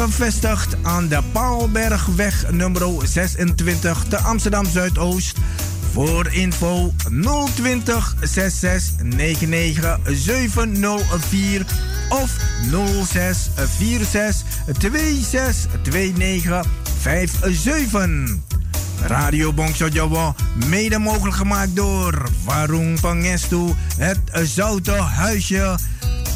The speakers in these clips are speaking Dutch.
gevestigd aan de Paalbergweg nummer 26 te Amsterdam Zuidoost. Voor info 020 66 99 704 of 06 46 26 29 57. Radio Bongso Jawa, mede mogelijk gemaakt door Warung Pangestu, het Zoute Huisje,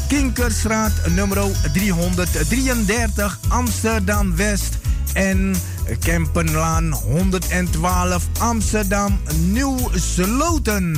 Kinkerstraat nummer 333 Amsterdam West en Kempenlaan 112 Amsterdam Nieuw Sloten.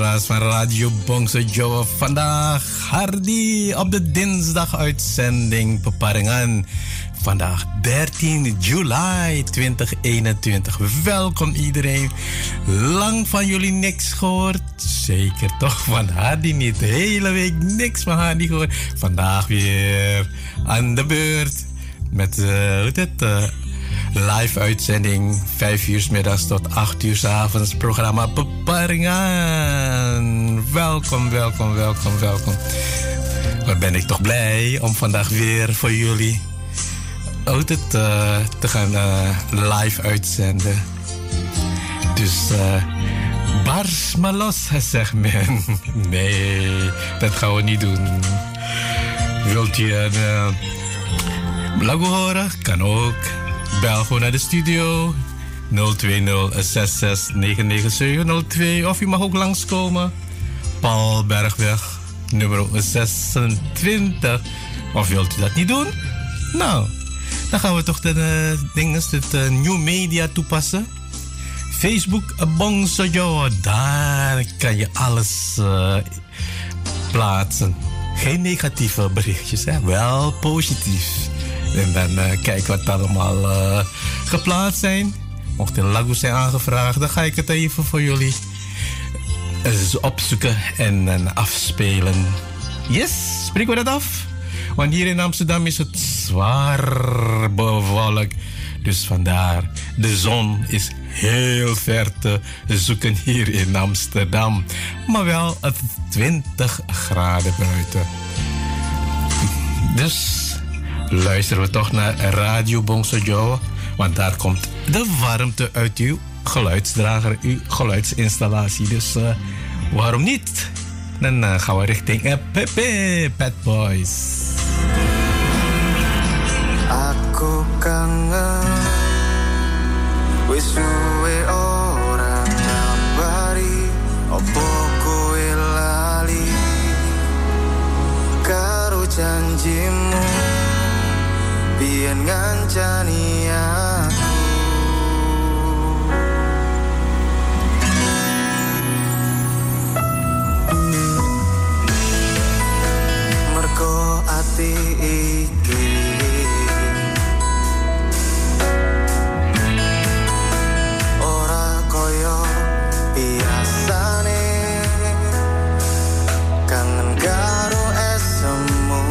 Luisteraars van Radio Bongse Joe. Vandaag Hardy op de dinsdag uitzending Peparingan. Vandaag 13 juli 2021. Welkom iedereen. Lang van jullie niks gehoord. Zeker toch van Hardy niet. De hele week niks van Hardy gehoord. Vandaag weer aan de beurt. Met, uh, hoe het, uh, live uitzending. 5 uur middags tot 8 uur s avonds. Programma Beparingen. Welkom, welkom, welkom, welkom. Wat ben ik toch blij om vandaag weer voor jullie altijd uh, te gaan uh, live uitzenden. Dus uh, bars maar los, zegt men. nee, dat gaan we niet doen. Wilt je een uh, horen? Kan ook. Bel gewoon naar de studio 020 of je mag ook langskomen. Paul Bergweg, nummer 26. Of wilt u dat niet doen? Nou, dan gaan we toch de uh, dingen, het uh, New Media toepassen. Facebook Bongsojo, daar kan je alles plaatsen. Geen negatieve berichtjes, hè? wel positief. En dan uh, kijk wat allemaal uh, geplaatst zijn. Mocht er lagoes zijn aangevraagd, dan ga ik het even voor jullie uh, opzoeken en uh, afspelen. Yes, spreken we dat af? Want hier in Amsterdam is het zwaar bewolkt. Dus vandaar, de zon is heel ver te zoeken hier in Amsterdam. Maar wel het 20 graden buiten. Dus luisteren we toch naar Radio Bongsojo. Want daar komt de warmte uit uw geluidsdrager, uw geluidsinstallatie. Dus uh, waarom niet? Dan uh, gaan we richting uh, Pepe Pet Boys. Aku kangen ora janjimu Biyen ngancani aku. Mergo ati iki. Ora koyo biasane. Kangen karo esemu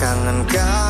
Kangen karo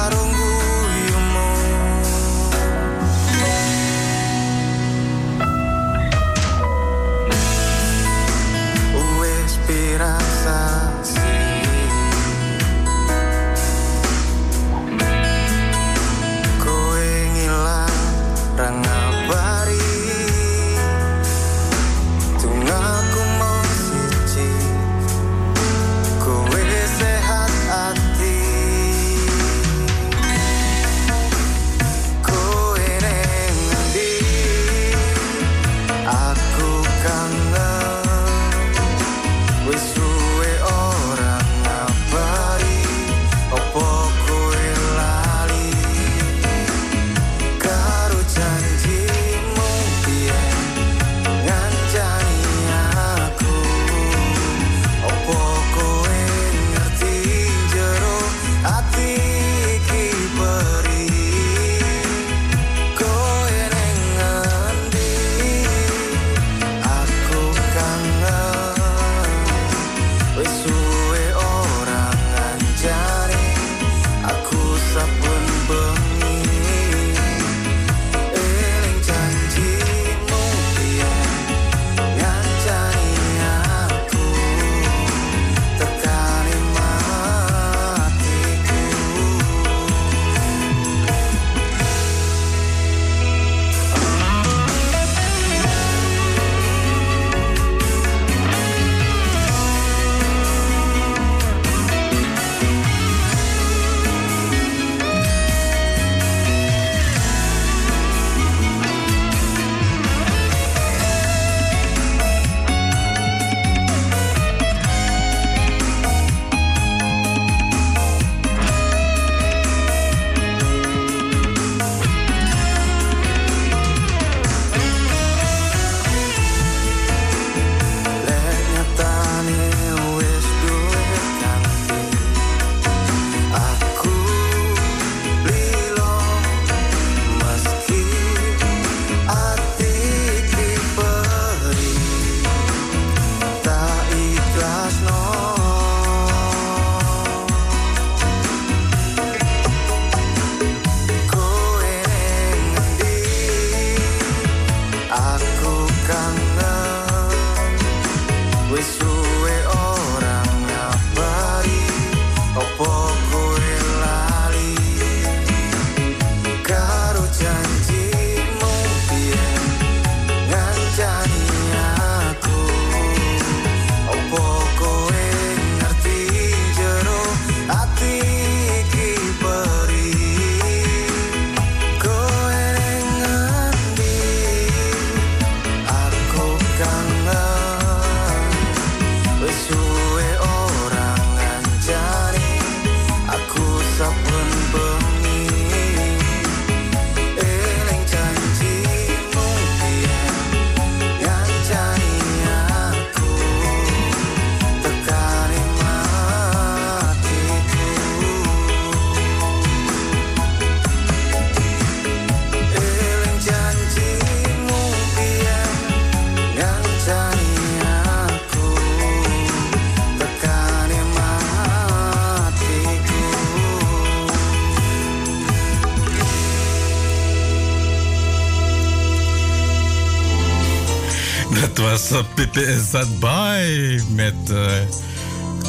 was Pippe en bij met uh,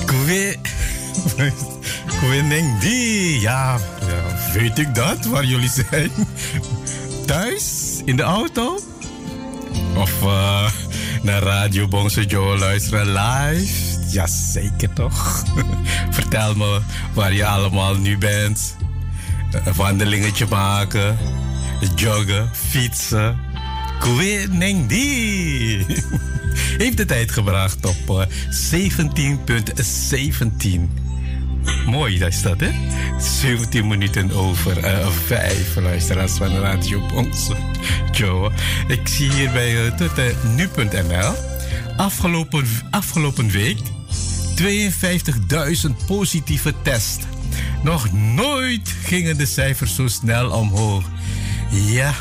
Kwe. Ja, ja, weet ik dat, waar jullie zijn? Thuis? In de auto? Of uh, naar Radio Bongse Joe luisteren live? Jazeker toch? Vertel me waar je allemaal nu bent. Een wandelingetje maken, joggen, fietsen. Kweneng die. Heeft de tijd gebracht op 17.17. Mooi dat is dat, hè? 17 minuten over uh, 5 luisteraars van Radio Bons. Joe, ik zie hier bij uh, nu.nl afgelopen, afgelopen week 52.000 positieve tests. Nog nooit gingen de cijfers zo snel omhoog. Ja,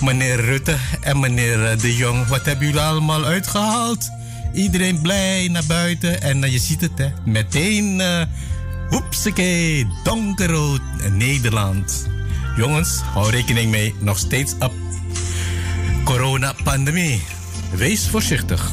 meneer Rutte en meneer De Jong, wat hebben jullie allemaal uitgehaald? Iedereen blij naar buiten en uh, je ziet het, hè? Meteen. Uh, donkerrood Nederland. Jongens, hou rekening mee, nog steeds op coronapandemie. Wees voorzichtig.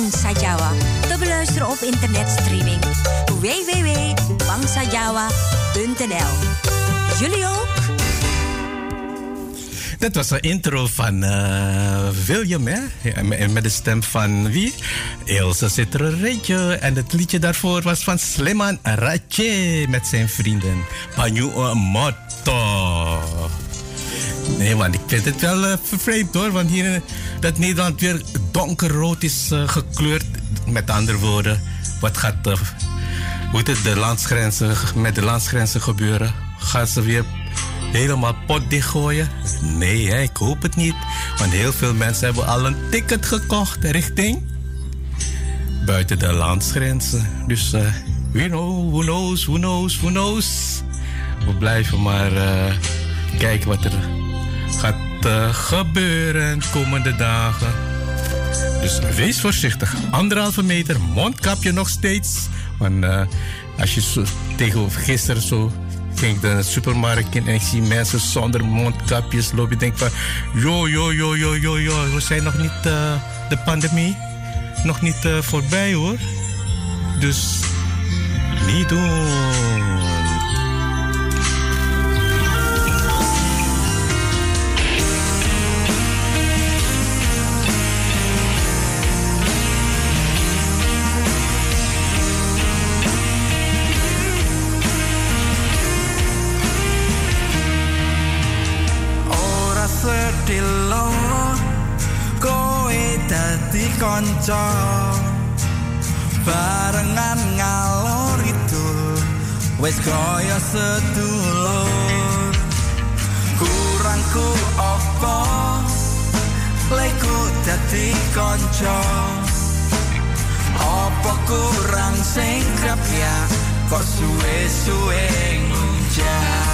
Bangsa. Te beluisteren op internetstreaming www.bangsajawa.nl. Jullie ook? Dat was een intro van uh, William, hè? met de stem van wie? Ilse Citrereetje. En het liedje daarvoor was van Sleman Ratje met zijn vrienden. Panyu Motto. Nee, ik vind het wel uh, vervreemd hoor. Want hier in dat Nederland weer donkerrood is uh, gekleurd. Met andere woorden, wat gaat uh, hoe het de landsgrenzen, met de landsgrenzen gebeuren? Gaan ze weer helemaal pot dichtgooien? Nee, ik hoop het niet. Want heel veel mensen hebben al een ticket gekocht richting buiten de landsgrenzen. Dus uh, who knows, who knows, who knows. We blijven maar kijken wat er gaat uh, gebeuren de komende dagen. Dus wees voorzichtig. Anderhalve meter, mondkapje nog steeds. Want als je tegenover gisteren zo ging de supermarkt in en ik zie mensen zonder mondkapjes lopen. Ik denk van, yo, yo, yo, yo, yo. We zijn nog niet uh, de pandemie. Nog niet voorbij hoor. Dus niet doen. Konco barengan ngalor itu wis kaya sedulur. Kurangku apa? Leku dadi konco apa kurang sing ya kok suwe-suwe nguncang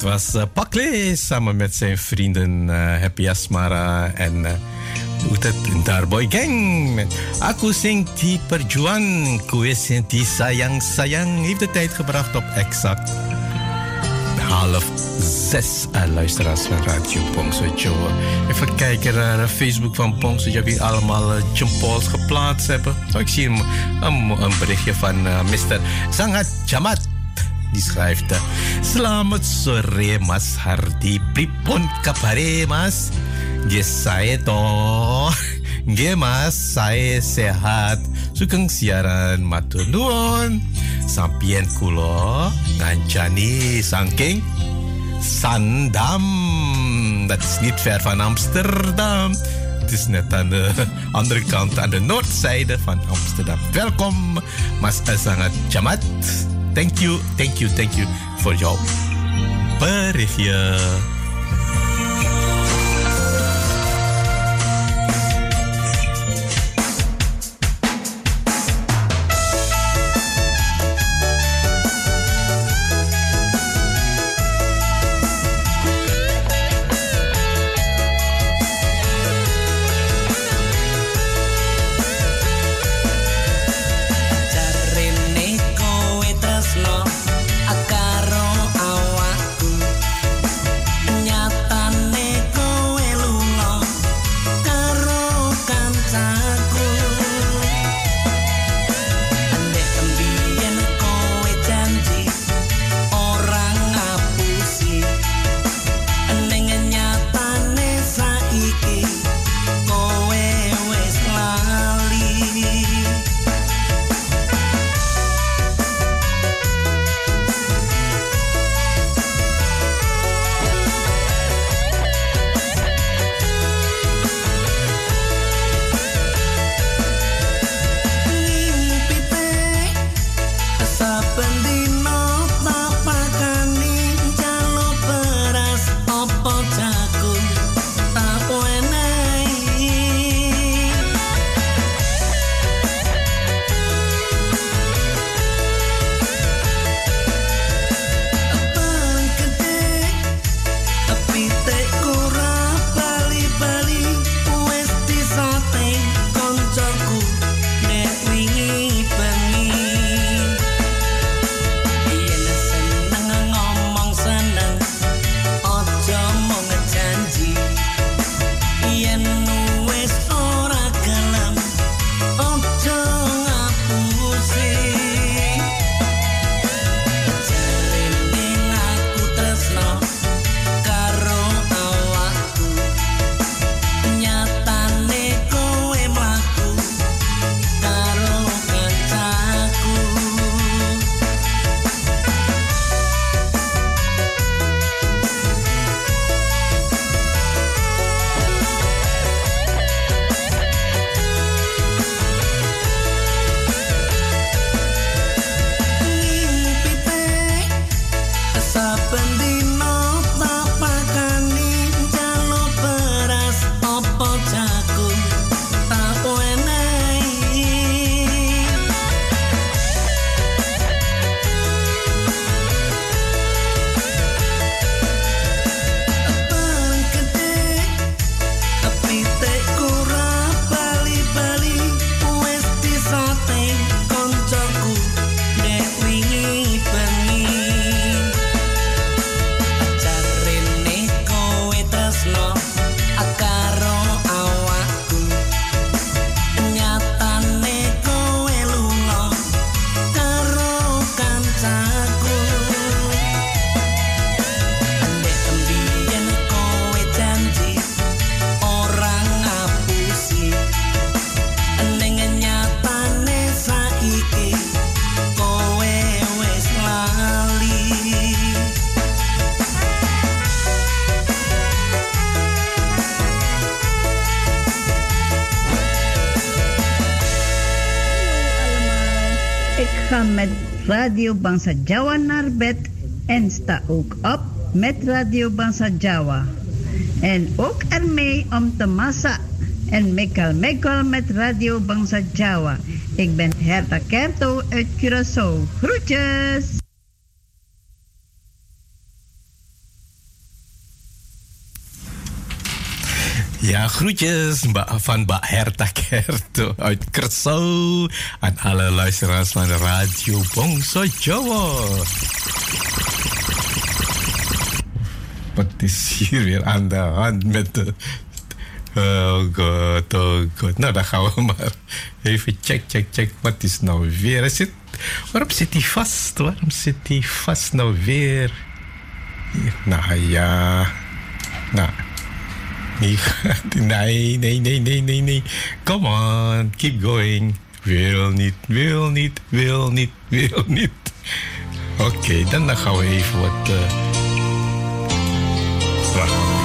dat was uh, Pakle samen met zijn vrienden uh, Happy Asmara en uh, hoe het Darboy Gang. Met Aku sing die perjuang, kue sing die sayang sayang. Heeft de tijd gebracht op exact half zes uh, luisteraars van Radio Pongso Joe. Even kijken naar Facebook van Pongso Joe, wie allemaal uh, geplaatst hebben. Oh, ik zie een, berichtje van Mr. Sangat Jamat. Die schrijft: Selamat sore Mas Hardi, pripun kapare Mas? Ge saya toh. Ge Mas, saya sehat. Sugeng siaran matur nuwun. Sampien kulo ngancani saking Sandam. Dat is niet ver van Amsterdam. Het is net aan de andere kant, aan de noordzijde van Amsterdam. Welkom, Mas Sangat Jamat. Thank you, thank you, thank you voor jouw berichtje. Radio Bangsa Jawa naar bed en sta ook op met Radio Bangsa Jawa. En ook ermee om te massa en mekal mekal met Radio Bangsa Jawa. Ik ben Herta Kerto uit Curaçao. Groetjes! Ja, groetjes van Ba Herta Kerto uit Kersau. Aan alle luisteraars van Radio Bongso Jawa. Wat is hier weer aan de hand met de... Oh god, oh god. Nou, dan gaan we maar even check, check, check. Wat is nou weer? Zit, waarom zit hij vast? Waarom zit hij vast nou weer? Nou ja. Nou. Nee, nee, nee, nee, nee, nee. Come on, keep going. Wil niet, wil niet, wil niet, wil niet. Oké, okay, dan gaan we even wat... Uh,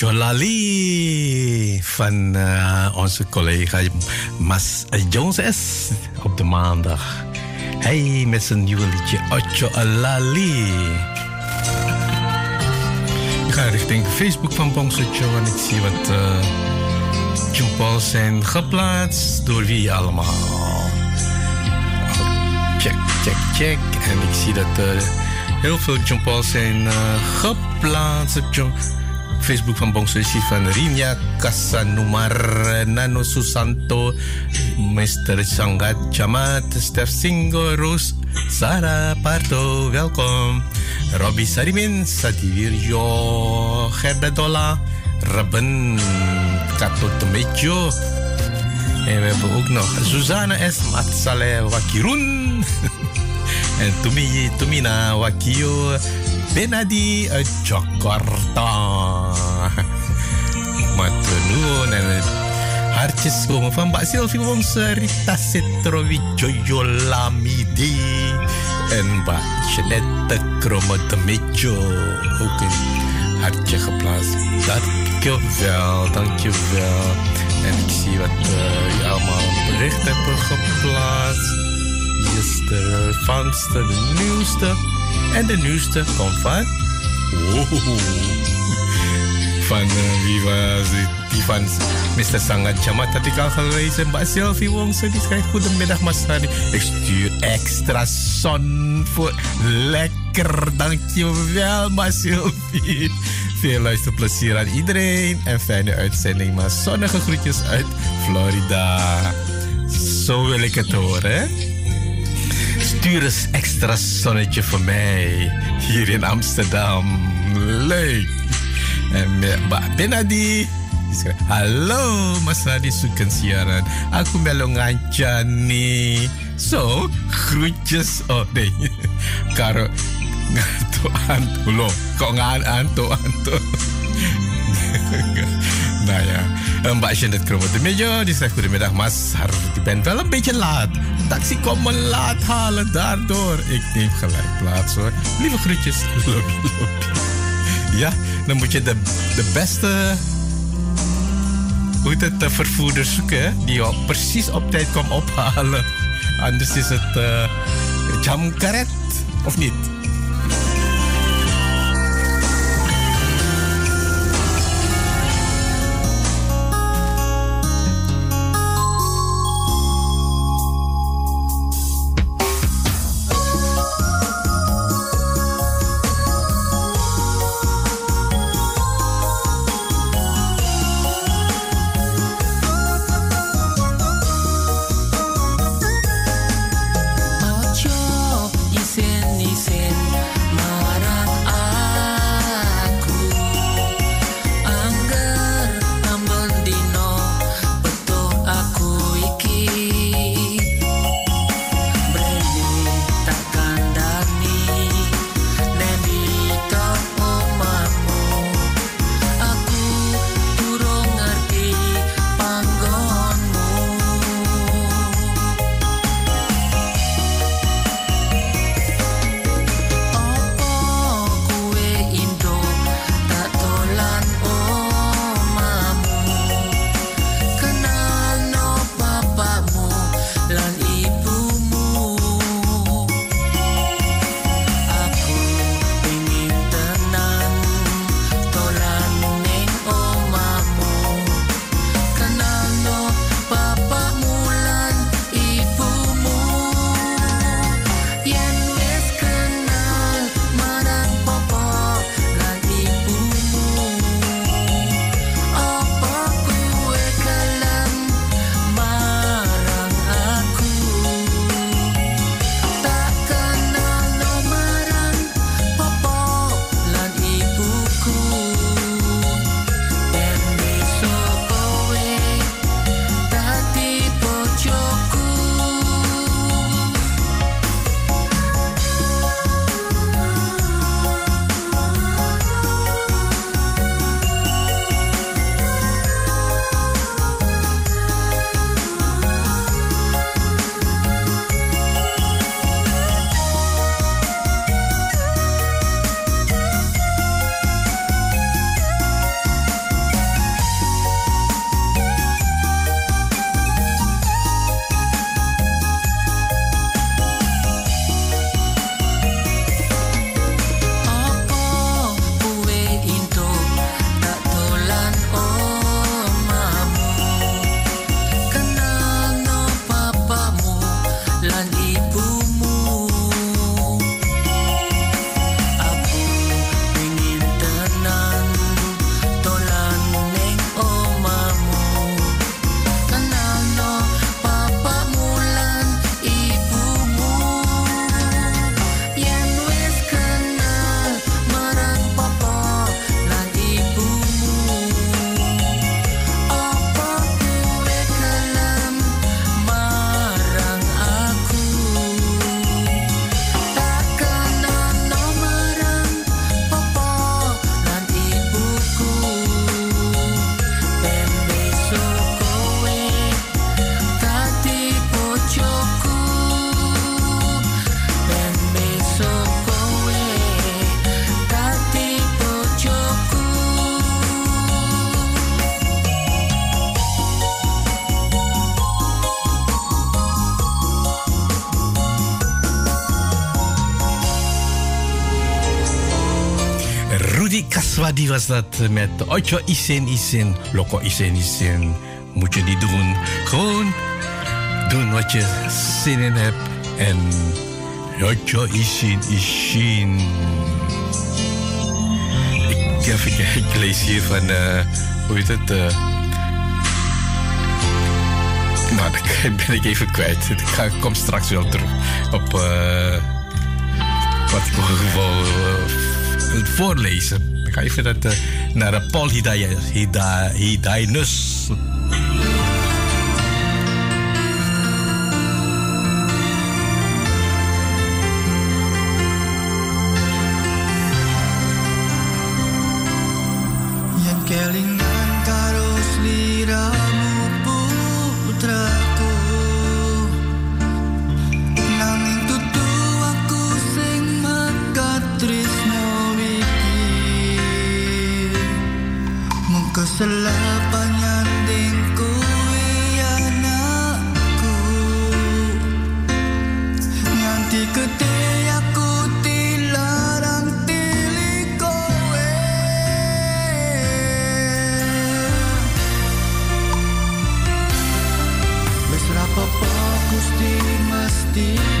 Jolali van uh, onze collega Mas Jones op de maandag. Hij met zijn nieuwe liedje Ocho Alali. Ik ga richting Facebook van Bongso Joe en ik zie wat, uh, zijn geplaatst. Door wie allemaal? Check, check, check. En ik zie dat er heel veel Jumpal zijn geplaatst. Facebook van Bongsushi van Rinya Casanumar, Nano Susanto, Mr. Sangat Jamat, Stef Singo, Roos, Sarah Parto, welkom. Robbie Sarimin, Sadivirjo, Gerda Dola, Rabben, Kato Tomejo. En we hebben ook nog S. Matsale Wakirun. en Tumi, Tumina Wakio. Benadi uit Jakarta. Matunun en hartjes komen van Mbak Sylvie Wongse, Rita Setrowi, Jojo Lamidi en Mbak Jeanette Kromotemejo. Ook een hartje geplaatst. Dankjewel, dankjewel. En ik zie wat uh, je allemaal bericht hebben geplaatst. Is de vangste, de nieuwste. En de nieuwste komt van. Oh, van uh, wie was het? Die van Mr. Sangat Jamat had ik al gelezen. Mbak Sylvie Wongse die schrijft: Goedemiddag, Masani. Ik stuur extra zon voor. Lekker, dankjewel, Mbak Sylvie. Veel luisterplezier aan iedereen en fijne uitzending. Maar zonnige groetjes uit Florida. Zo wil ik het horen. Eens extra zonnetje voor mij hier in Amsterdam. Leuk. En Mbak Benadi. Hallo, Masadi zoeken siaran. Aku melongan nih. So, groetjes. Oh nee, Karo nganto anto lo. Kok anto anto. Nou ja, Mbak Jeanette Kromo de Mejo, die zegt goedemiddag Mas, je bent wel een beetje laat. Taxi komt me laat halen daardoor. Ik neem gelijk plaats hoor. Lieve groetjes. Ja, dan moet je de, de beste hoe het, de vervoerder zoeken die je precies op tijd komt ophalen. Anders is het uh, jam karet, of niet? Kaswadi was dat met Ocho Isin Isin, Loco Isin Isin. Moet je niet doen. Gewoon doen wat je zin in hebt. En Ocho Isin Isin. Ik, even, ik lees hier van, uh, hoe heet het? Uh, nou, dat ben ik even kwijt. Ik, kom straks wel terug op uh, wat ik wil voorlezen. Ik ga even dat, uh, naar Paul Hidayus. 地。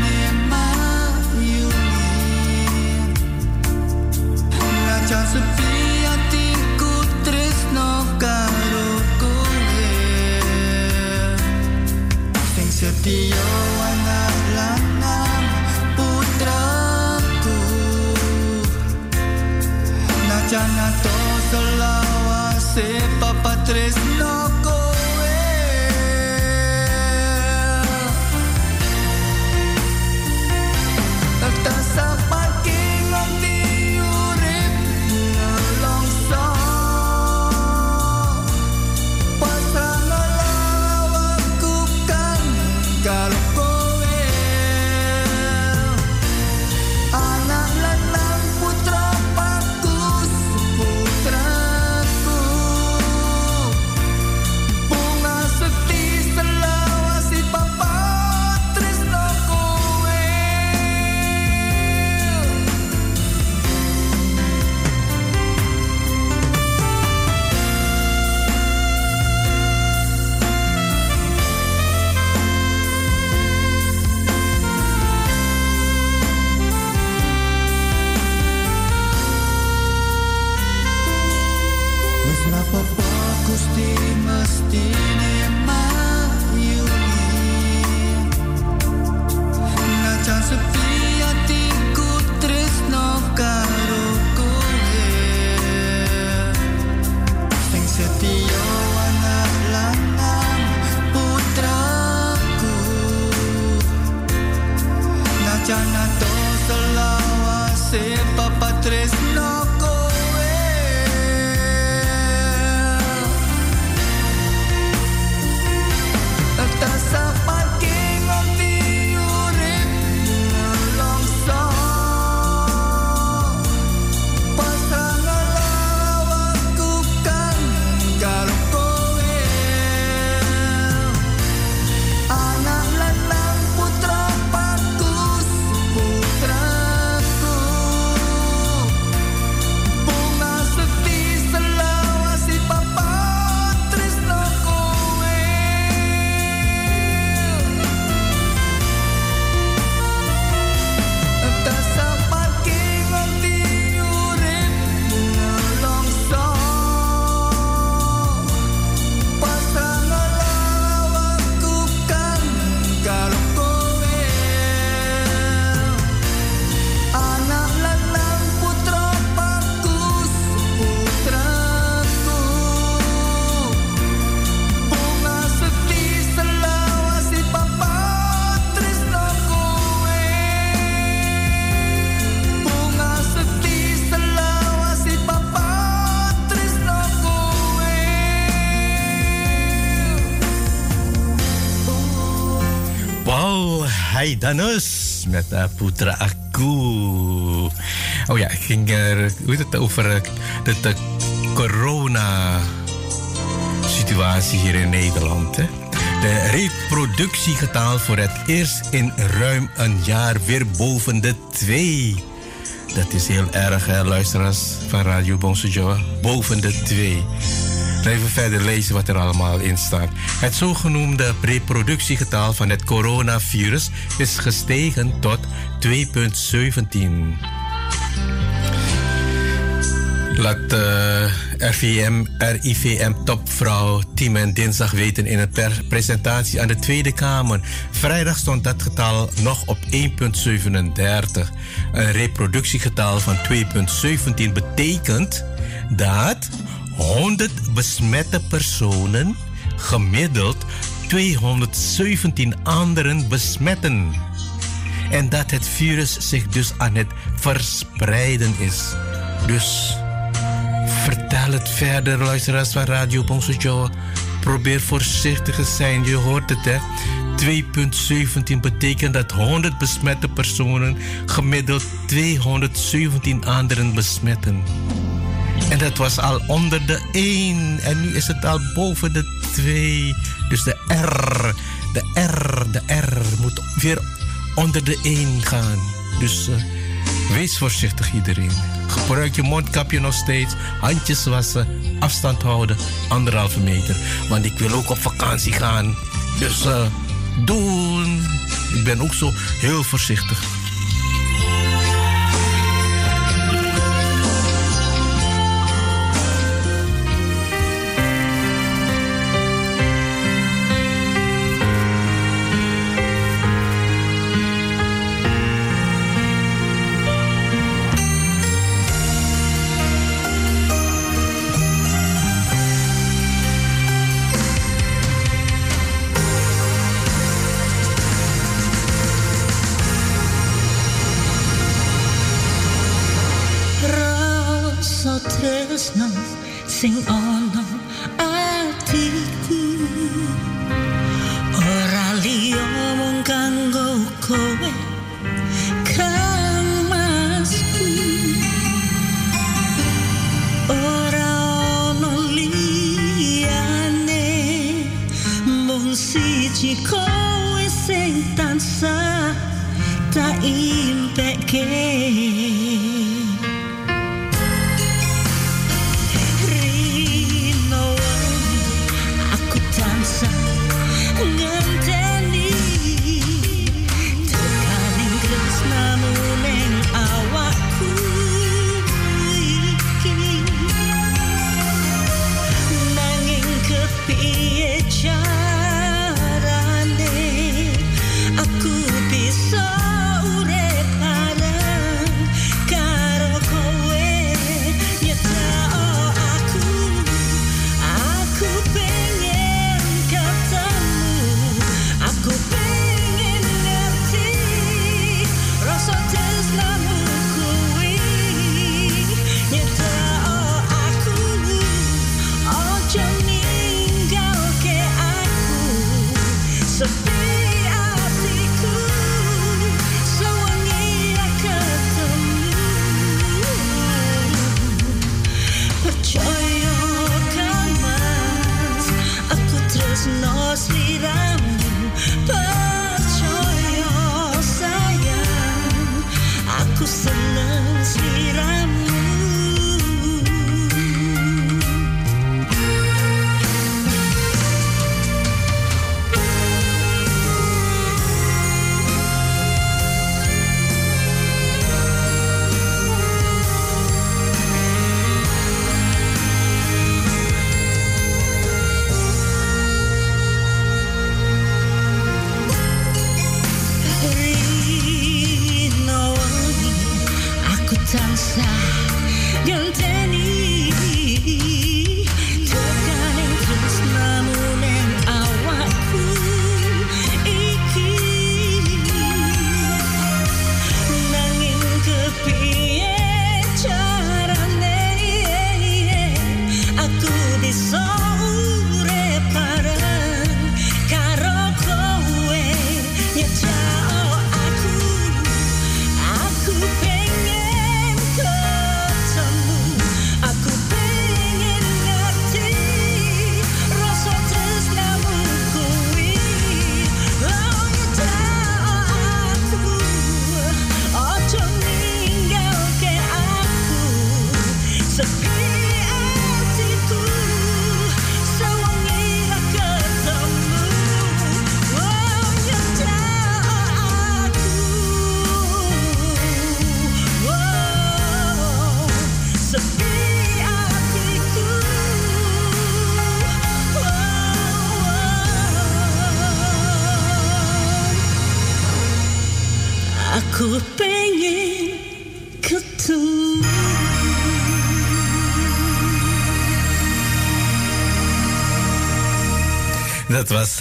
Danus met uh, Putra. Oh ja, ik ging hoe het over uh, de, corona-situatie hier in Nederland. Hè? De reproductiegetal voor het eerst in ruim een jaar weer boven de twee. Dat is heel erg, hè, luisteraars van Radio Bonsojoa. Boven de 2. Even verder lezen wat er allemaal in staat. Het zogenoemde reproductiegetal van het coronavirus is gestegen tot 2,17. Laat uh, RVM, RIVM-topvrouw Timen dinsdag weten in een presentatie aan de Tweede Kamer. Vrijdag stond dat getal nog op 1,37. Een reproductiegetal van 2,17 betekent dat 100 besmette personen gemiddeld 217 anderen besmetten. En dat het virus zich dus aan het verspreiden is. Dus vertel het verder, luisteraars van Radio Bonsojo. Probeer voorzichtig te zijn, je hoort het hè. 2,17 betekent dat 100 besmette personen gemiddeld 217 anderen besmetten. En dat was al onder de 1. En nu is het al boven de 2. Dus de R, de R, de R moet weer onder de 1 gaan. Dus uh, wees voorzichtig iedereen. Gebruik je mondkapje nog steeds. Handjes wassen. Afstand houden. Anderhalve meter. Want ik wil ook op vakantie gaan. Dus uh, doen. Ik ben ook zo heel voorzichtig.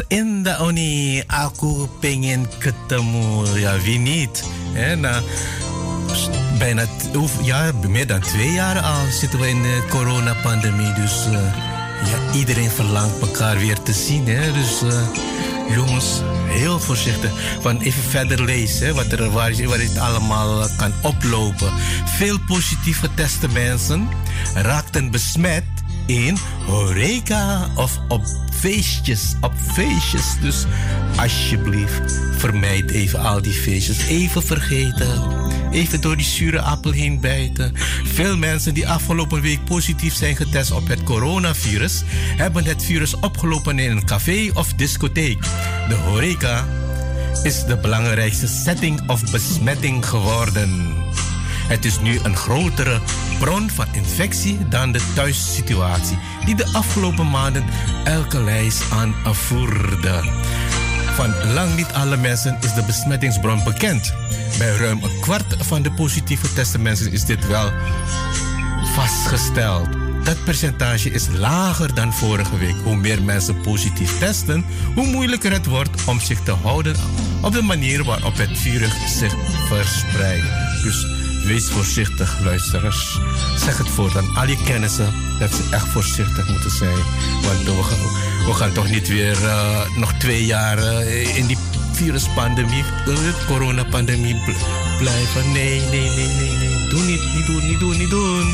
In de Oni. Aku pengen ketemu. Ja, wie niet? Na bijna ja, meer dan twee jaar al zitten we in de coronapandemie. Dus eh, ja, iedereen verlangt elkaar weer te zien. Hè? Dus eh, jongens, heel voorzichtig. Van even verder lezen wat er, waar, waar het allemaal kan oplopen. Veel positief geteste mensen raakten besmet in horeca of op feestjes. Op feestjes. Dus alsjeblieft, vermijd even al die feestjes. Even vergeten. Even door die zure appel heen bijten. Veel mensen die afgelopen week positief zijn getest op het coronavirus, hebben het virus opgelopen in een café of discotheek. De horeca is de belangrijkste setting of besmetting geworden. Het is nu een grotere bron van infectie dan de thuissituatie, die de afgelopen maanden elke lijst aanvoerde. Van lang niet alle mensen is de besmettingsbron bekend. Bij ruim een kwart van de positief geteste mensen is dit wel vastgesteld. Dat percentage is lager dan vorige week. Hoe meer mensen positief testen, hoe moeilijker het wordt om zich te houden op de manier waarop het virus zich verspreidt. Dus wees voorzichtig, luisteraars. Zeg het voor aan al je kennissen dat ze echt voorzichtig moeten zijn. Want we gaan, toch niet weer eh, nog twee jaar eh, in die viruspandemie, uh, coronapandemie bl- blijven. Nee, nee, nee, nee, nee. Doe niet, niet doen, niet doen, niet doen.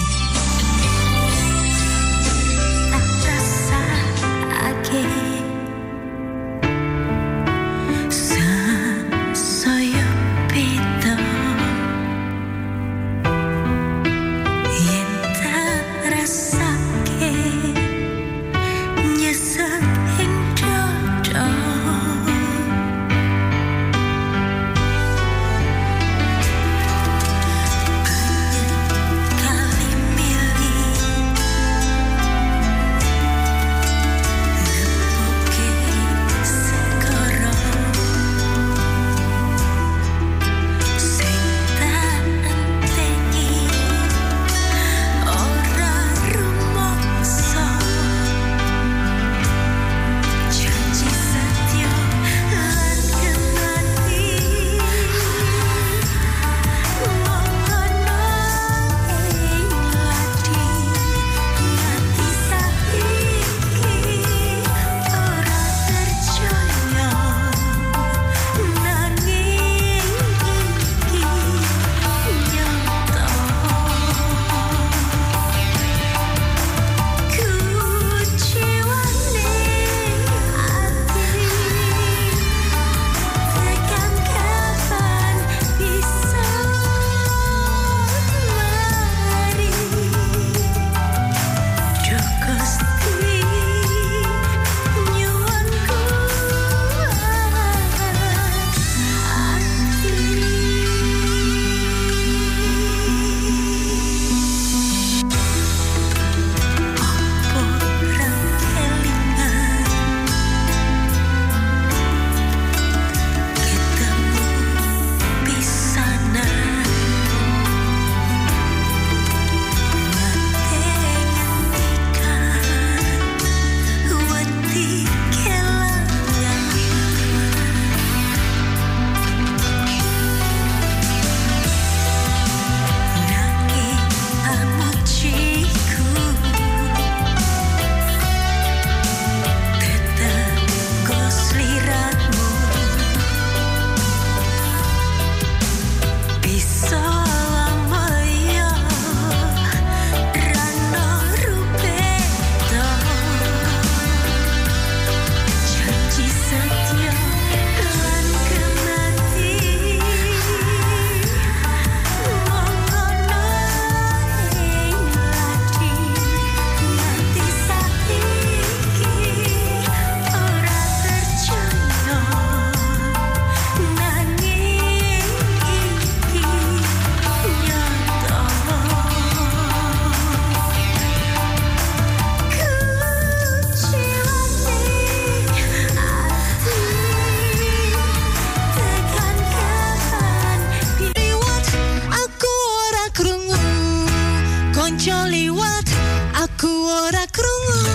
cu ora crungo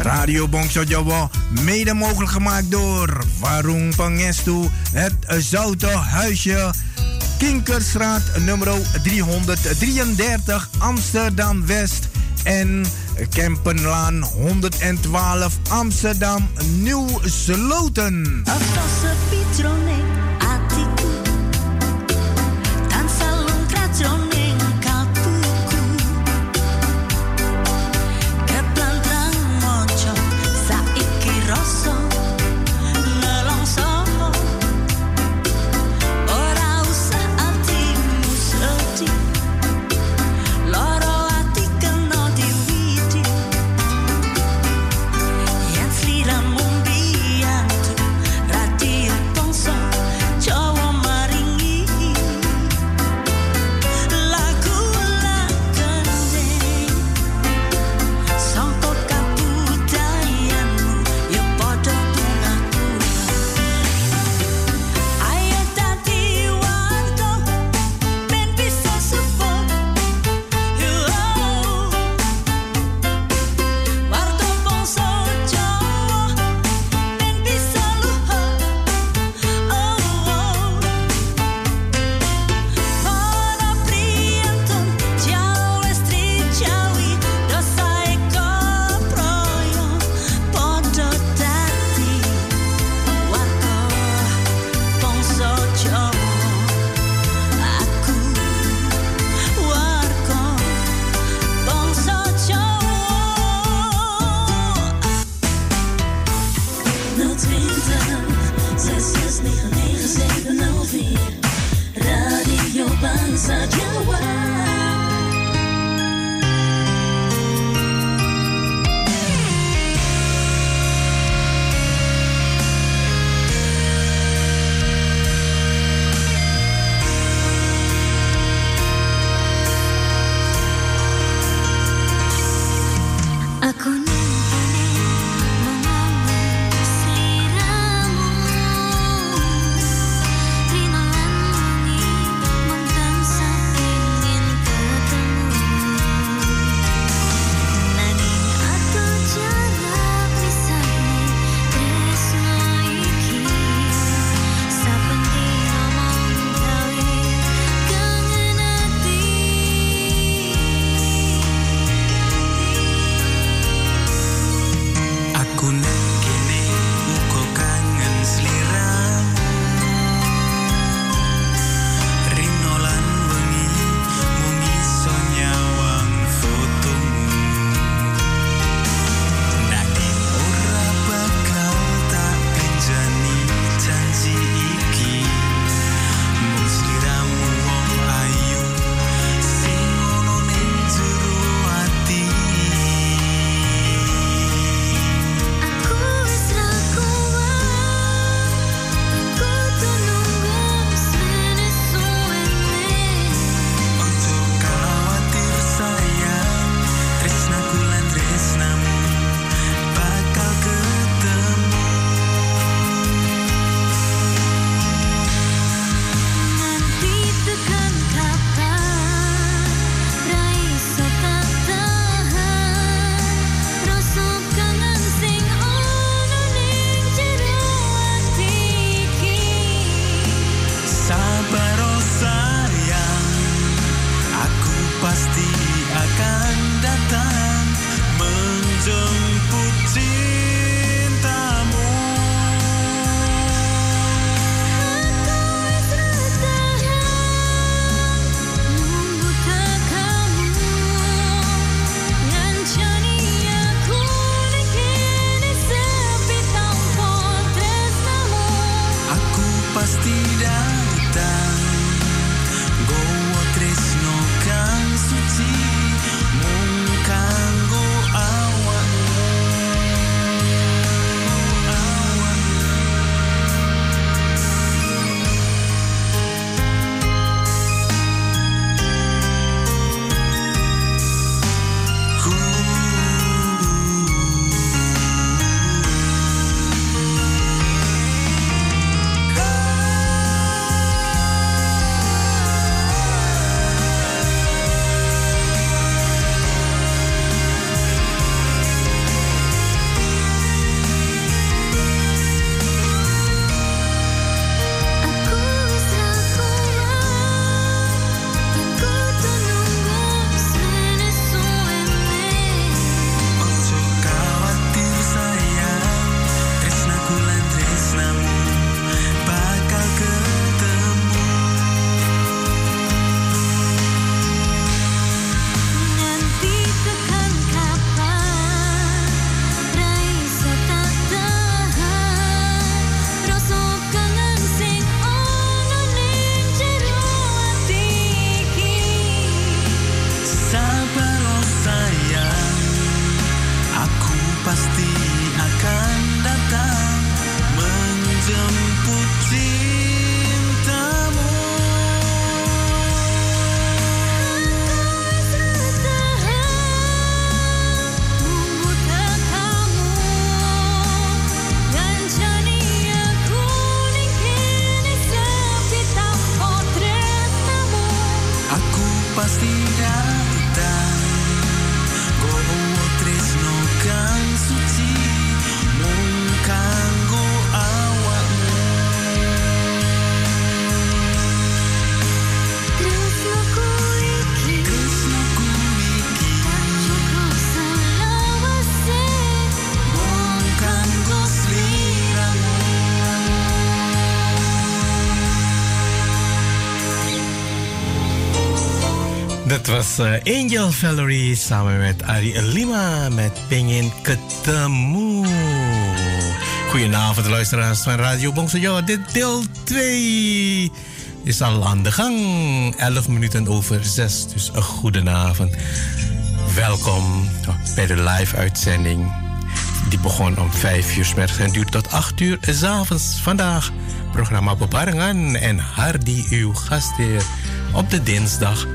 Radio Bongso Jawa, mede mogelijk gemaakt door Warung Pangestu, het Zoute Huisje, Kinkerstraat nummer 333 Amsterdam West en Kempenlaan 112 Amsterdam Nieuw Sloten. Eh, Angel Valerie samen met Ari Lima met Pingin Ketemu. Goedenavond luisteraars van Radio Bongsojo. Dit deel 2 is al aan de gang. 11 minuten over 6, dus een goedenavond. Welkom bij de live uitzending. Die begon om 5 uur 's middags en duurt tot 8 uur 's avonds. Vandaag programma Bebarengan en Hardy, uw gastheer, op de dinsdag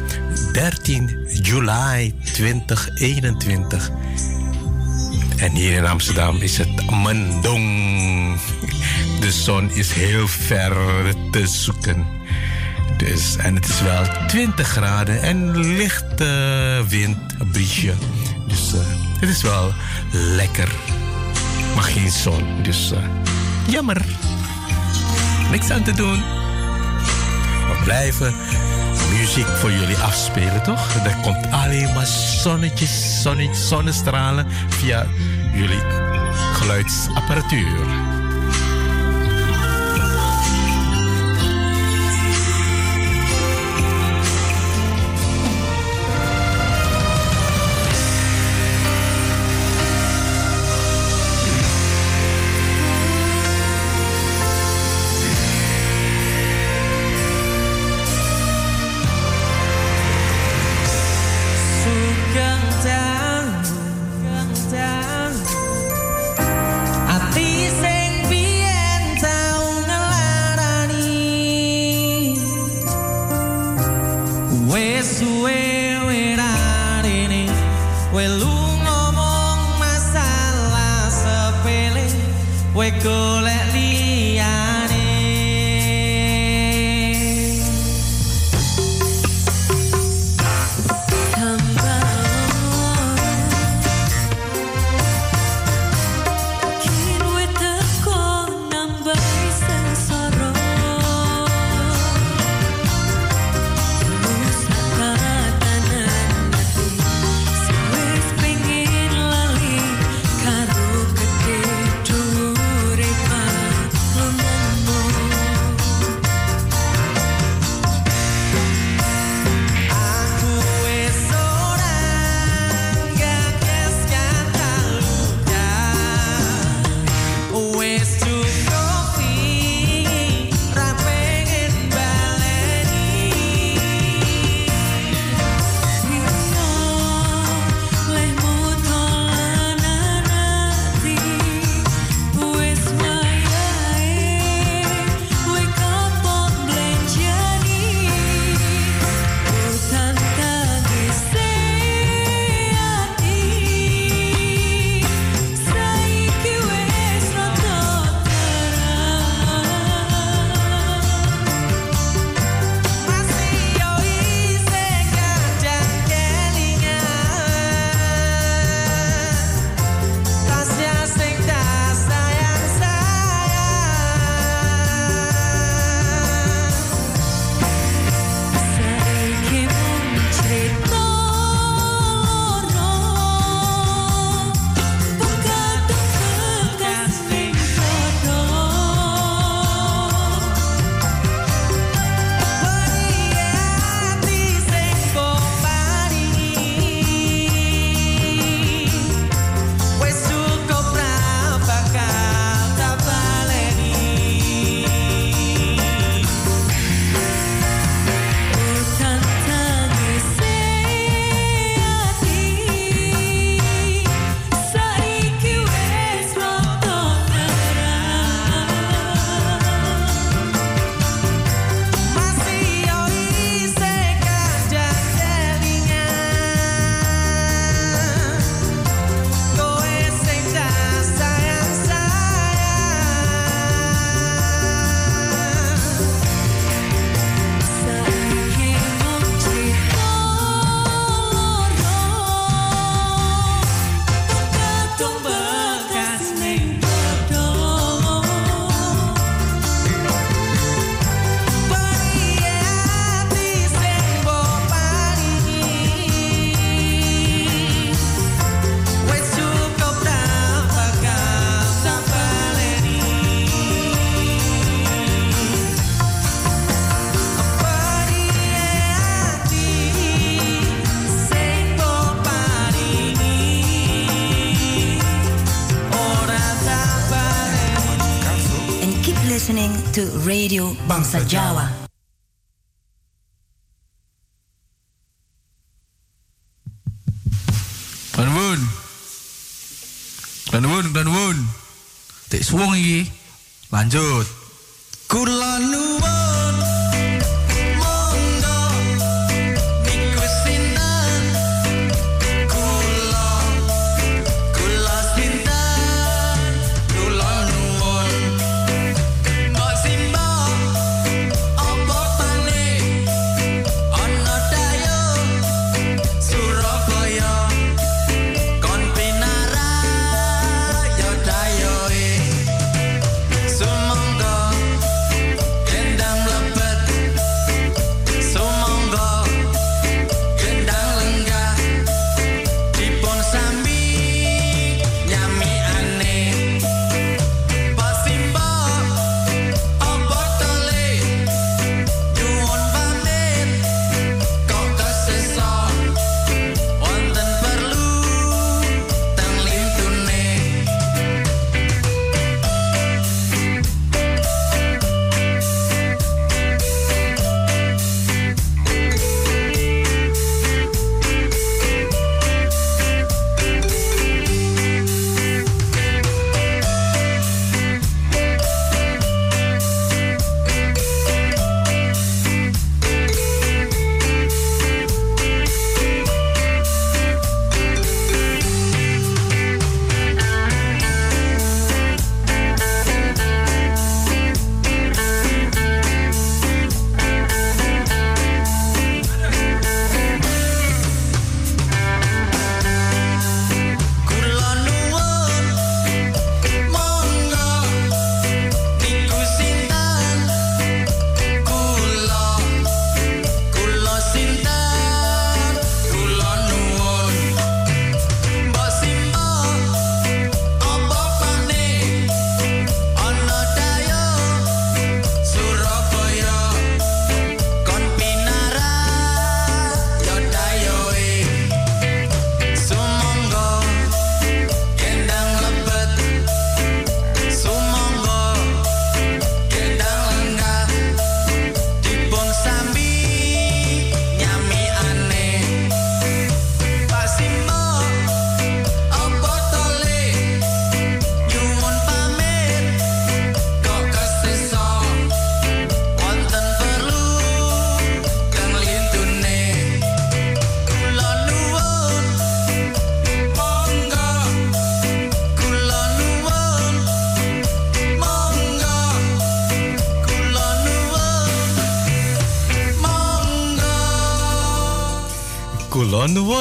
13 juli 2021. En hier in Amsterdam is het Mendong. De zon is heel ver te zoeken. Dus, en het is wel 20 graden en lichte wind, briesje. Dus eh, het is wel lekker. Maar geen zon, dus eh, jammer. Niks aan te doen. We blijven muziek voor jullie afspelen, toch? Er komt alleen maar zonnetjes, zonnetjes, zonnestralen via jullie geluidsapparatuur. Bangsa Jawa. Dan woon. Dan woon, dan woon. Tek suwung iki. Lanjut.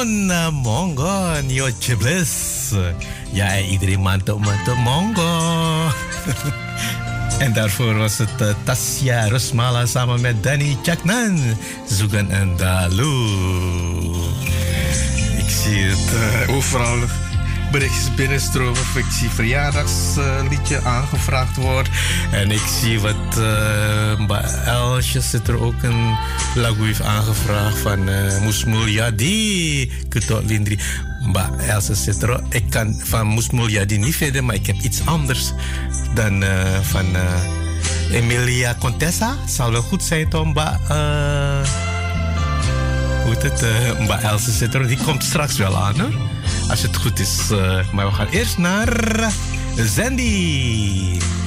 Kulon won na monggo nyo chibles. Ja, iedereen mantap-mantap monggo. en daarvoor was het eh, Tasja Rosmala samen met Danny Chaknan. Zoeken en Dalu. Ik zie het eh, overal berichtjes binnenstromen of ik zie verjaardagsliedje aangevraagd wordt. En ik zie wat uh, bij Elsje zit er ook een lagu heeft aangevraagd van uh, Moes Mulyadi. Ketot Lindri. Mbak Elsa zit er ook. Ik kan van Moes Mulyadi niet verder, maar ik heb iets anders dan uh, van Emilia Contessa. Zal wel goed zijn Mbak? Uh, hoe heet het? Mbak Elsa zit er. Die komt straks wel aan, hoor. Als het goed is. Uh, maar we gaan eerst naar Zandy.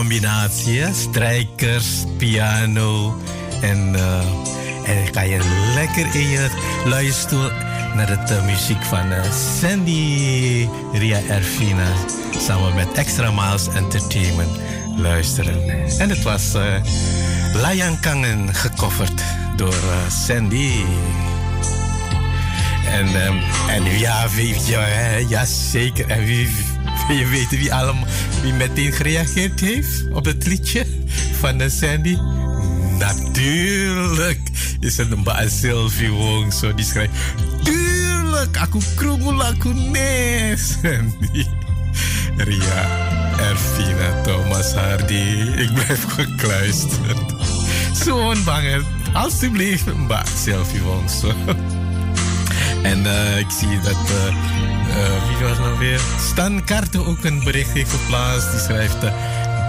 Combinatie? Strijkers, piano en, eh, en ga je lekker in je luie stoel naar de eh, muziek van eh, Sandy Ria Erfina samen met Extra Miles Entertainment luisteren. En het was uh, Layang Kangen gecoverd door Sandy. En, en ja, weet je, ja zeker. En wie, weten wie, allemaal, wie meteen gereageerd heeft op het liedje van de Sandy? Natuurlijk is het een baas Sylvie Wong. Zo die schrijft, tuurlijk, aku krungul aku die Ria, Ervina, Thomas Hardy. Ik blijf gekluisterd. Zo'n banger. Alsjeblieft, Mbak Sylvie Wong. En eh, ik zie dat. eh, eh, wie was nou weer? Stan ook een bericht heeft geplaatst. Die schrijft. eh,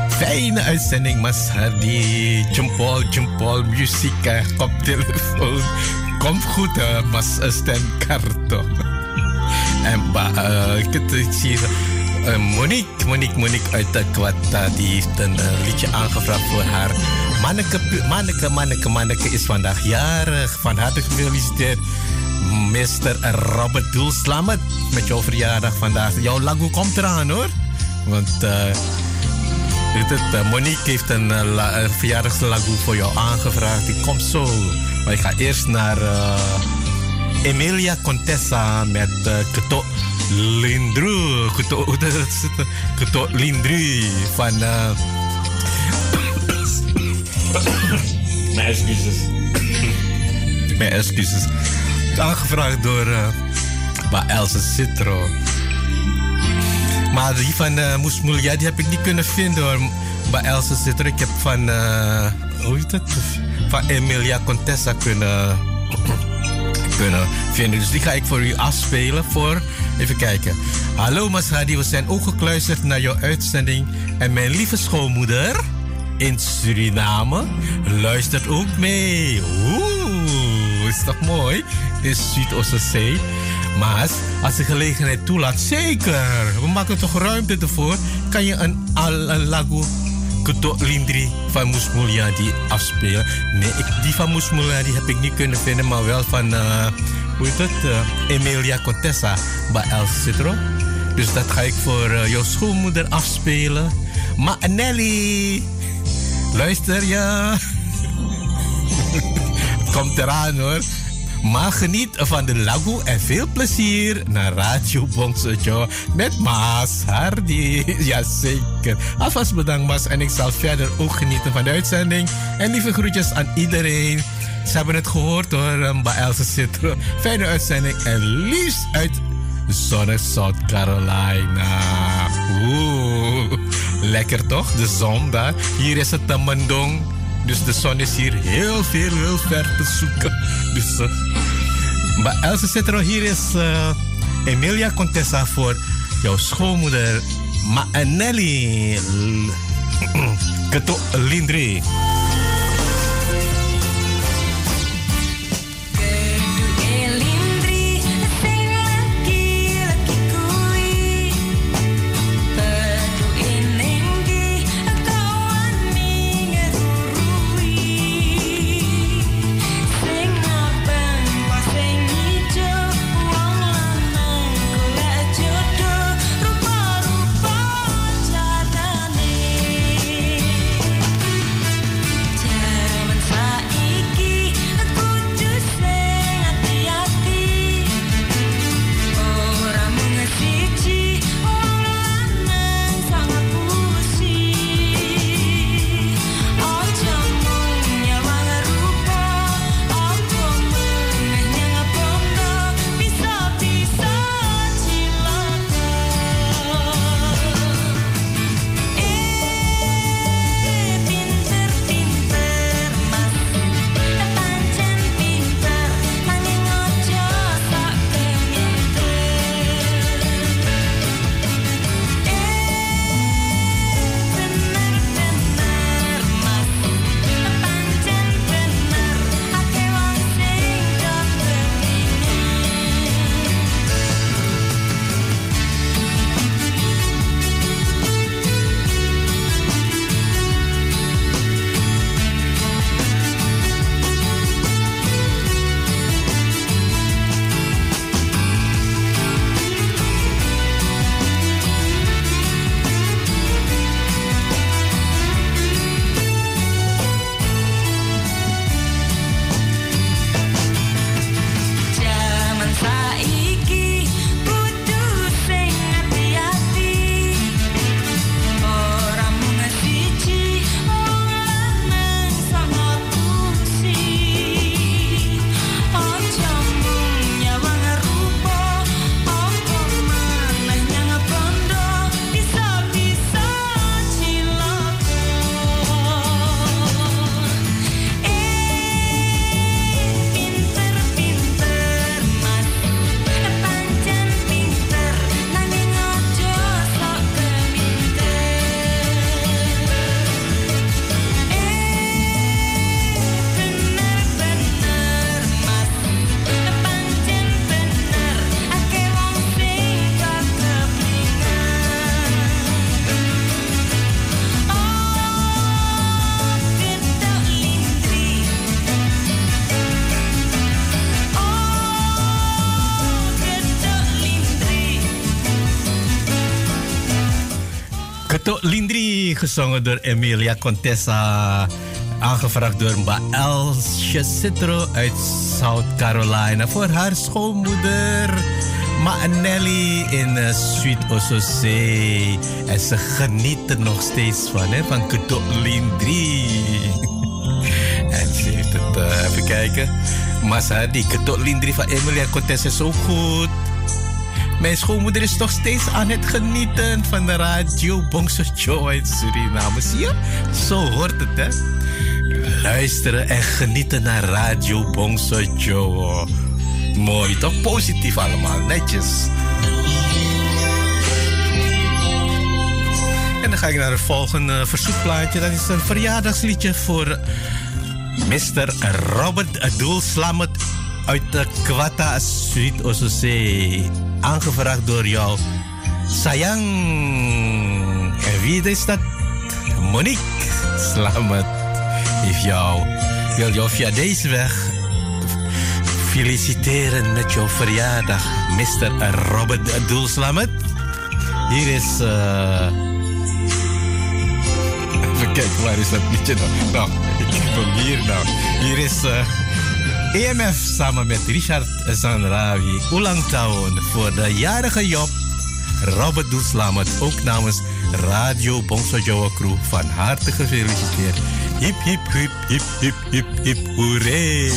Fijne uitzending, Mas Hardy. Jumpol, Jumpol, muziek, eh, koptelefoon. Komt goed, Mas Stan Kaarten. En ik, zie Monique, Monique, Monique uit de Kwata, die heeft een liedje aangevraagd voor haar. Manneke, Manneke, Manneke, Manneke is vandaag jarig. Van harte gefeliciteerd. Mr. Robert Doel, slamet met jouw verjaardag vandaag. Jouw lagu komt eraan hoor. Want eh, Monique heeft een la- eh, verjaardagslagu voor jou aangevraagd. Die komt zo. Maar ik ga eerst naar Emilia Contessa met uh, Keto Lindru. Keto? Keto Lindru van... eh, Mijn excuses. Mijn excuses. Aangevraagd door uh, Else Citro. Maar die van uh, die heb ik niet kunnen vinden hoor. Bij Else Citro. Ik heb van... eh, hoe heet het? Van Emilia Contessa kunnen kunnen vinden. Dus die ga ik voor u afspelen voor... Even kijken. Hallo Masradi, we zijn ook gekluisterd naar jouw uitzending. En mijn lieve schoonmoeder in Suriname luistert ook mee. Oeh, is toch mooi? In Zuidoostzee. Maar als de gelegenheid toelaat, zeker. We maken toch ruimte ervoor. Kan je een, al- een lago Lindri van Moesmoelia die afspelen. Nee, ik, die van Moesmoelia die heb ik niet kunnen vinden, maar wel van, eh, hoe heet het? eh, Emilia Contessa bij El Citro. Dus dat ga ik voor eh, jouw schoonmoeder afspelen. Maar Nelly, luister ja. Het komt eraan hoor. Maar geniet van de lago en veel plezier naar Radio Bongsojo met Maas Hardy. Jazeker. Alvast bedankt Maas en ik zal verder ook genieten van de uitzending. En lieve groetjes aan iedereen. Ze hebben het gehoord hoor, bij Else Citro. Fijne uitzending en liefst uit zonnig South Carolina. Oeh, lekker toch? De zon daar. Hier is het een Mendong. Dus de zon is hier heel veel, heel ver te zoeken. Dus, uh, maar Citro, hier is uh, Emilia Contessa voor jouw schoonmoeder Maanelli Keto Lindri. Gezongen door Emilia Contessa. Aangevraagd door Elsje Citro uit South Carolina. Voor haar schoonmoeder. Ma Nelly in uh, Sweet Ososee. En ze genieten nog steeds van, hè, van Keto Lindri. en ze heeft het, eh, even kijken. Maar ze, die Keto Lindri van Emilia Contessa is zo goed. Mijn schoonmoeder is nog steeds aan het genieten van de radio Bongso Joe uit Suriname. Zie je? Zo hoort het, hè? Luisteren en genieten naar radio Bongso Joe. Mooi, toch? Positief allemaal, netjes. En dan ga ik naar het volgende verzoekplaatje. Dat is een verjaardagsliedje voor Mr. Robert Doelslamet uit de Kwata Suite Ososee. Aangevraagd door jou. Sayang. En wie is dat? Monique Slamet heeft jou, wil jou via deze weg feliciteren met jouw verjaardag, Mr. Robert Doelslamet. Hier is... eh Even kijken, waar is dat liedje nou? Nou, ik heb hier nou. Hier is eh, EMF samen met Richard Zanrawi. Ulang tahun voor de jarige Job. Robert Doelslamet, ook namens Radio Bongso Jawa Crew. Van harte gefeliciteerd. Hip, hip, hip, hip, hip, hip, hip, hoeré.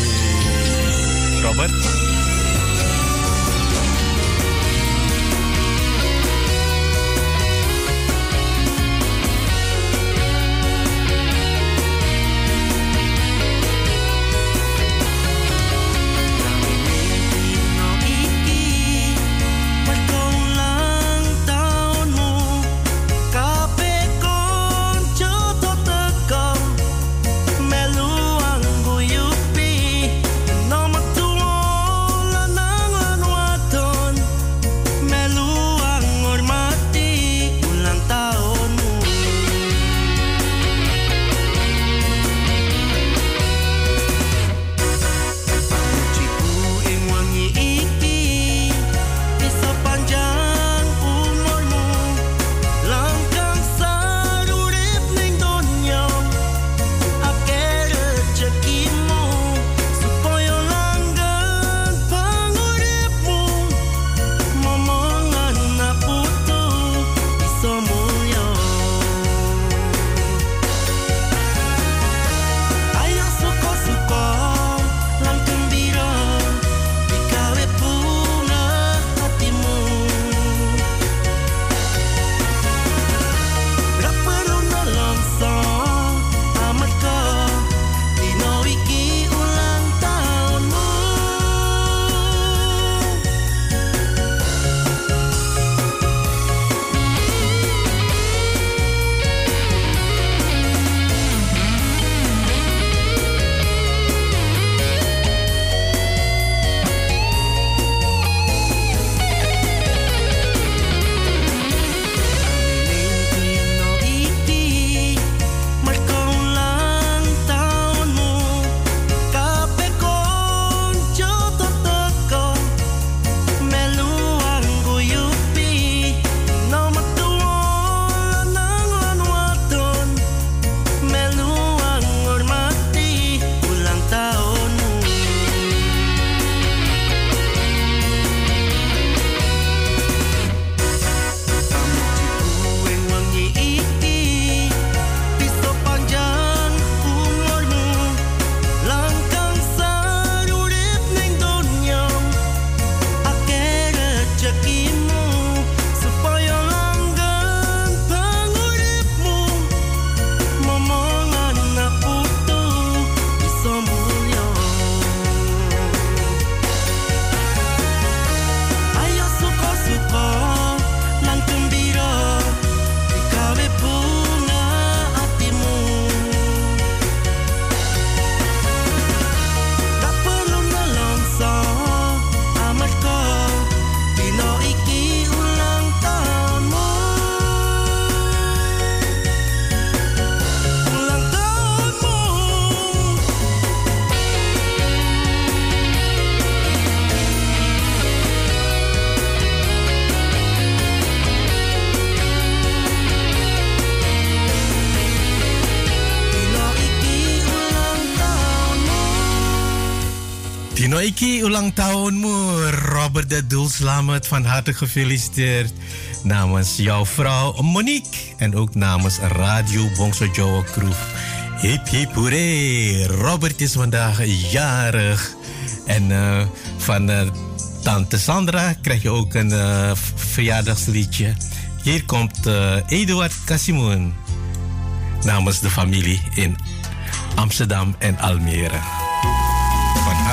Robert. Noiki, ulang tahunmu. Robert de Doel Slamet, van harte gefeliciteerd. Namens jouw vrouw Monique en ook namens Radio Bongso Joe Crew. Hip hip. Robert is vandaag jarig. En eh, van eh, tante Sandra krijg je ook een eh, verjaardagsliedje. Hier komt Eduard Casimoen namens de familie in Amsterdam en Almere.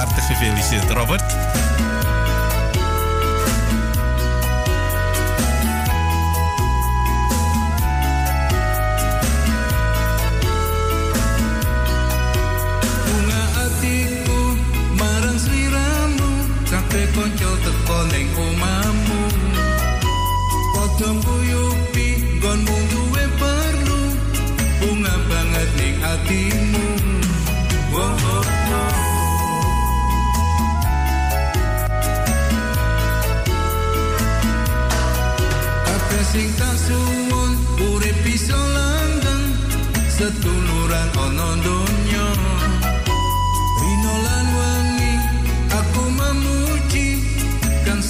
Harte gefeliciteerd, Robert.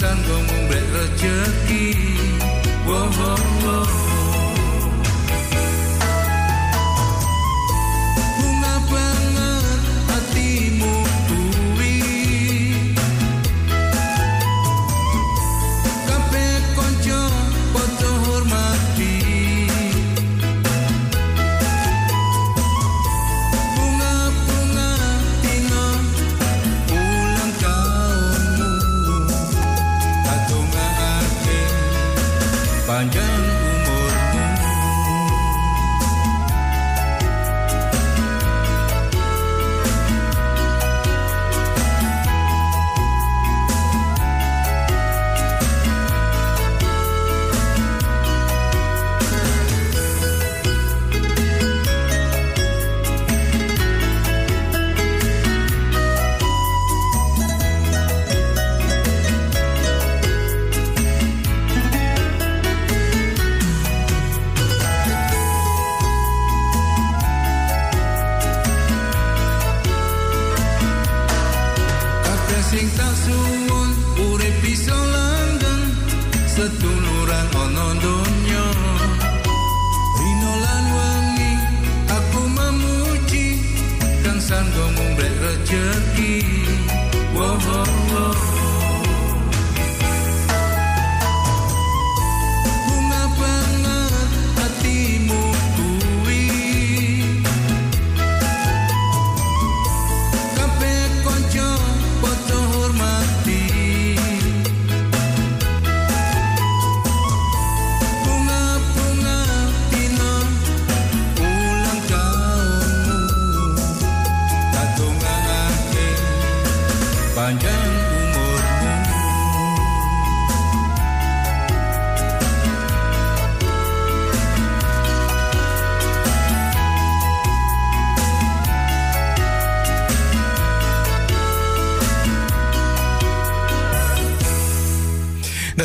Kang sanggo ngombe rejeki Wow, wow, wow.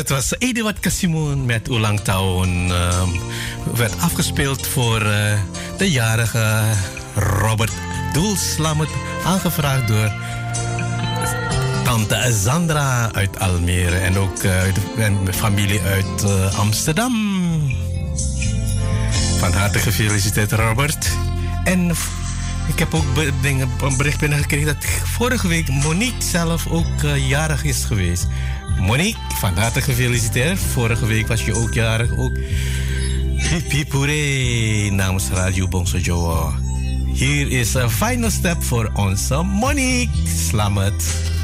Dat was Eduard Casimoen met Oelang Town. Ehm, werd afgespeeld voor eh, de jarige Robert Doelslammet. Aangevraagd door tante Sandra uit Almere. En ook en familie uit eh, Amsterdam. Van harte gefeliciteerd Robert. En ik heb ook dingen, een bericht binnengekregen dat vorige week Monique zelf ook jarig is geweest. Monique, van harte gefeliciteerd. Vorige week was je ook jarig. Ook hoeré namens Radio Bongso Joa. Hier is een final step voor onze Monique. Selamat.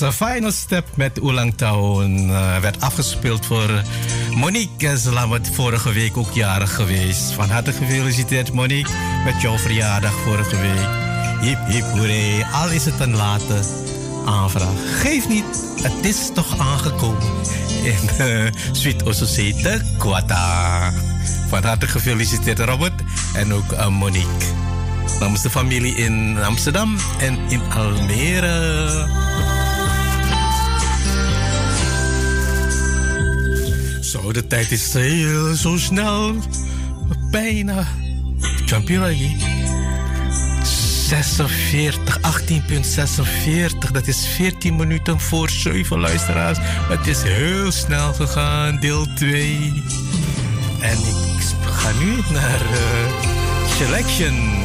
Was een final step met Oelang Town. Eh, werd afgespeeld voor Monique. Was vorige week ook jarig geweest. Van harte gefeliciteerd Monique met jouw verjaardag vorige week. Hip hip hoeré. Al is het een late aanvraag. Geef niet, het is toch aangekomen. In uh, Sweet Ososete Kwata. Van harte gefeliciteerd Robert en ook uh, Monique. Namens de familie in Amsterdam en in Almere. Zo, de tijd is heel zo snel. Bijna. Jumpy lagi. 46, 18,46. Dat is 14 minuten voor 7 luisteraars. Het is heel snel gegaan, deel 2. En ik ga nu naar uh, Selection.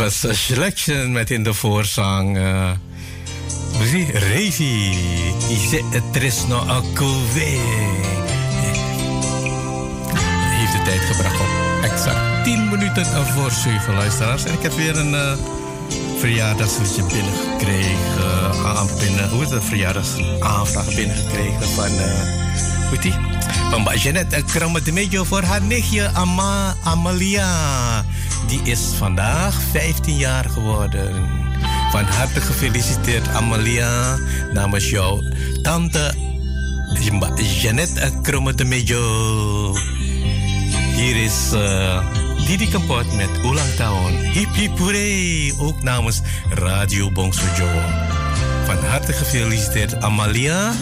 Was uh, Selection met in de voorzang. Uh, je? Revi. Ise Tresno Akove. Heeft de tijd gebracht op exact 10 minuten voor 7 luisteraars. En ik heb weer een uh, verjaardagsliedje binnengekregen. aan binnen, hoe is dat? Verjaardagsaanvraag binnengekregen van. Uh, hoe die? Van Jeanette Kramme de Mejo voor haar nichtje Ama Amalia. Die is vandaag 15 jaar geworden. Van harte gefeliciteerd Amalia namens jouw tante Mbak Jeanette Kramme de Mejo. Hier is eh, Didi Kampot met Ulang Tahun. Hip hip hooray! Ook namens Radio Bongso Jowo. Van harte gefeliciteerd Amalia.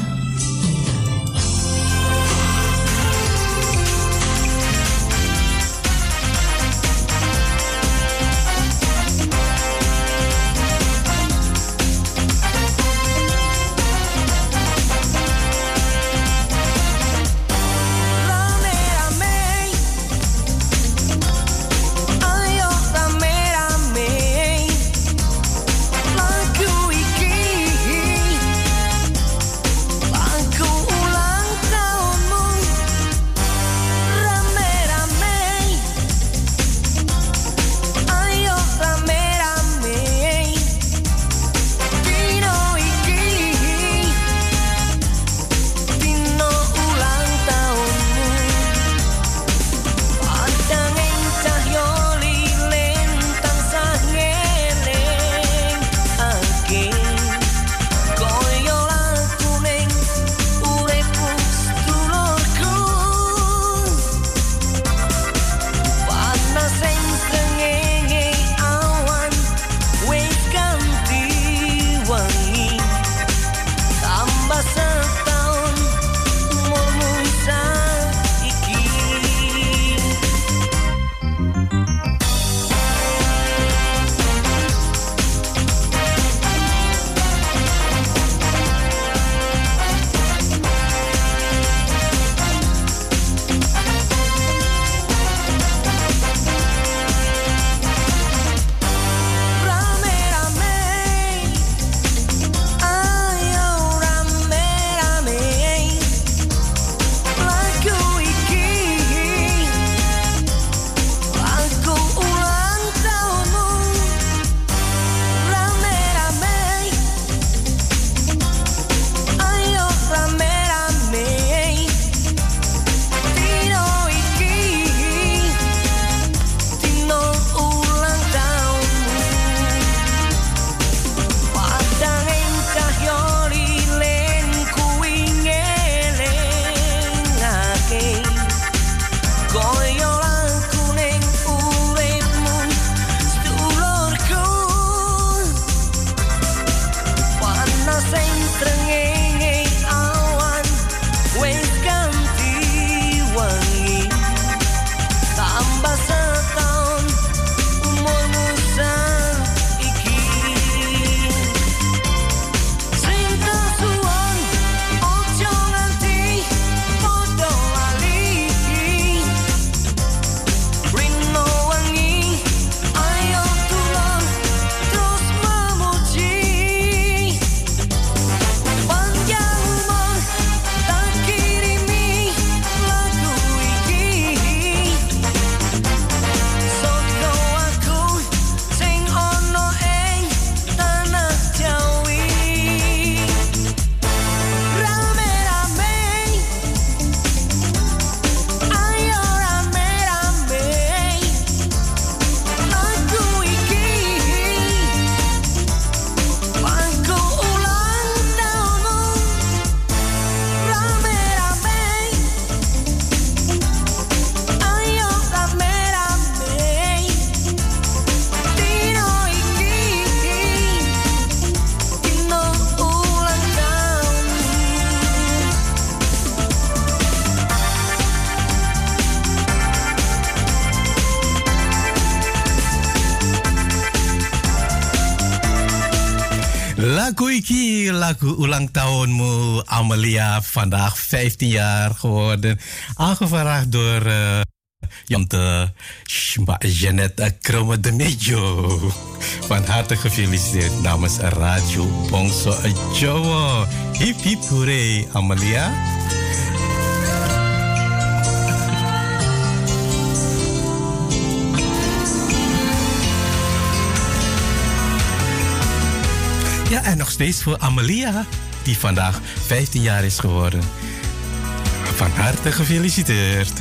Lagu ulang tahunmu Amelia, vandaag 15 jaar geworden. Aangevraagd door eh Jante Jeanette Kromme de Mejo. Van harte gefeliciteerd namens Radio Bongso Jowo. Hip hip hooray Amelia. En nog steeds voor Amelia, die vandaag 15 jaar is geworden. Van harte gefeliciteerd.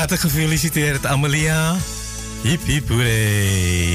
Harte gefeliciteerd, Amelia. Hip hip hooray.